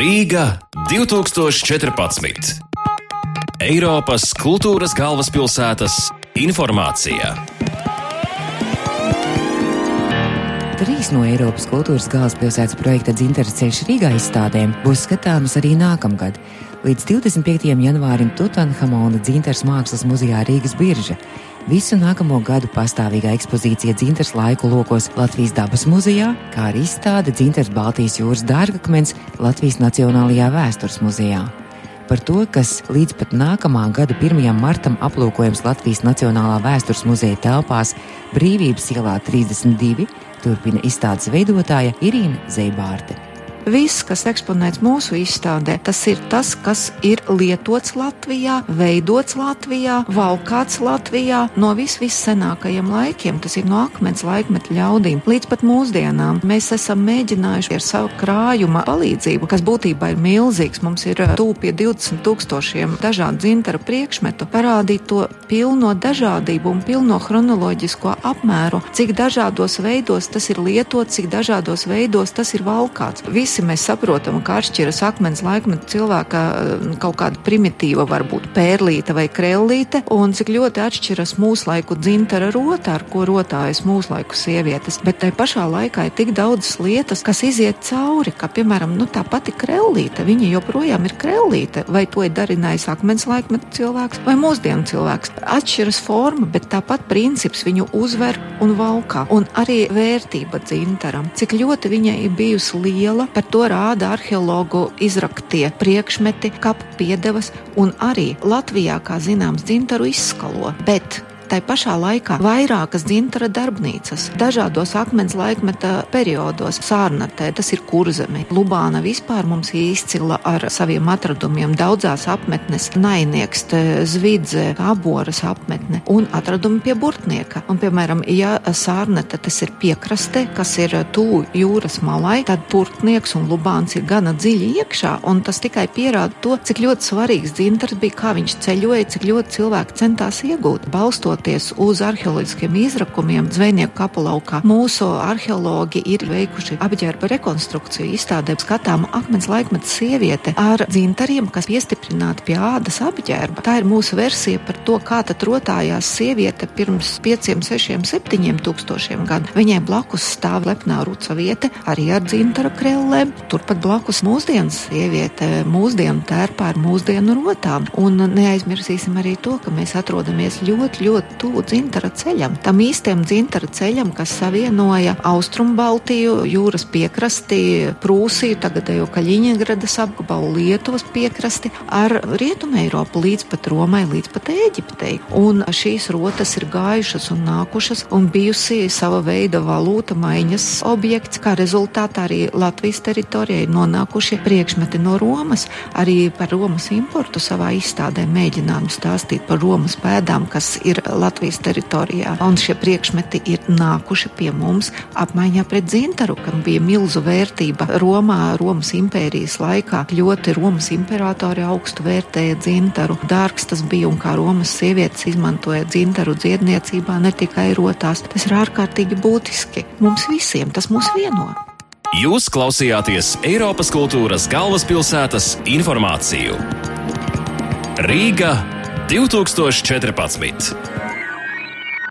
Rīga 2014. Eiropas kultūras galvaspilsētas informācija. Trīs no Eiropas kultūras galvaspilsētas projekta Zinteres ceļš Rīgā izstādēm būs skatāmas arī nākamgad. Līdz 25. janvārim Tutanhamona Zinteres mākslas muzejā Rīgas birža. Visu nākamo gadu pastāvīgā ekspozīcija dzintars laiku lokos Latvijas dabas muzejā, kā arī izstāde dzintars Baltijas jūras dārgakmens Latvijas Nacionālajā vēstures muzejā. Par to, kas līdz pat nākamā gada 1. martam aplūkojams Latvijas Nacionālā vēstures muzeja telpās Brīvības ielā 32, turpina izstādes veidotāja Irīna Zeibārte. Viss, kas eksponēts mūsu izstādē, tas ir tas, kas ir lietots Latvijā, veidots Latvijā, valkāts Latvijā no vis vissenākajiem laikiem. Tas ir no akmens laikmeta ļaudīm līdz pat mūsdienām. Mēs esam mēģinājuši ar savu krājuma palīdzību, kas būtībā ir milzīgs, mums ir tūp pie 20 tūkstošiem dažādu dzintaru priekšmetu, parādīt to pilno dažādību un pilno chronoloģisko apmēru, cik dažādos veidos tas ir lietots, cik dažādos veidos tas ir valkāts. Visi visi mēs saprotam, ka atšķiras akmens laikmeta cilvēka eh, kaut kāda primitīva, varbūt pērlīte vai krellīte, un cik ļoti atšķiras mūslaiku dzintara rota, ar ko rotājas mūslaiku sievietes. Bet tai pašā laikā ir tik daudzas lietas, kas iziet cauri, kā piemēram nu, tā pati krellīte. Viņa joprojām ir krellīte, vai to ir darinājis akmens laikmeta cilvēks vai mūsdienu cilvēks. Atšķiras forma, bet tāpat princips viņu uzver un valkā. Un arī vērtība dzintaram, cik ļoti viņai ir bijusi liela, Par to rāda arheologu izraktie priekšmeti, kapu piedevas un arī Latvijā, kā zināms, dzintaru izskalo. Bet tai pašā laikā vairākas dzintara darbnīcas dažādos akmens laikmeta periodos. Sārnatē tas ir kurzeme. Lubāna vispār mums izcila ar saviem atradumiem. Daudzās apmetnes nainieks, zvidze, aboras apmetne un atradumi pie burtnieka. Un, piemēram, ja sārnata tas ir piekraste, kas ir tuvu jūras malai, tad burtnieks un lubāns ir gana dziļi iekšā, un tas tikai pierāda to, cik ļoti svarīgs dzintars bija, kā viņš ceļoja, cik ļoti cilvēki centās iegūt, balstot balstoties uz arheoloģiskiem izrakumiem zvejnieku kapulaukā, mūsu arheologi ir veikuši apģērba rekonstrukciju. Izstādē skatām akmens laikmeta sieviete ar dzintariem, kas piestiprināti pie ādas apģērba. Tā ir mūsu versija par to, kā tad rotājās sieviete pirms 5, 6, 7 tūkstošiem gadu. Viņai blakus stāv lepnā ruca vieta arī ar dzintara krellēm. Turpat blakus mūsdienu sieviete, mūsdienu tērpā ar mūsdienu rotām. Un neaizmirsīsim arī to, ka mēs atrodamies ļoti, ļoti tuvu dzintara ceļam, tam īstam dzintara ceļam, kas savienoja Austrumu Baltiju, jūras piekrasti, Prūsiju, tagadējo Kaļiņagradas apgabalu, Lietuvas piekrasti ar Rietumu Eiropu līdz pat Romai, līdz pat Ēģiptei. Un šīs rotas ir gājušas un nākušas un bijusi sava veida valūta maiņas objekts, kā rezultātā arī Latvijas teritorijai nonākušie priekšmeti no Romas. Arī par Romas importu savā izstādē mēģinām stāstīt par Romas pēdām, kas ir Latvijas teritorijā. Un šie priekšmeti ir nākuši pie mums apmaiņā pret dzintaru, kam bija milzu vērtība Romā, Romas impērijas laikā. Ļoti Romas imperatori augstu vērtēja dzintaru. Dārgs tas bija un kā Romas sievietes izmantoja dzintaru dziedniecībā, ne tikai rotās. Tas ir ārkārtīgi būtiski mums visiem, tas mūs vieno. Jūs klausījāties Eiropas kultūras galvaspilsētas informāciju. Rīga 2014.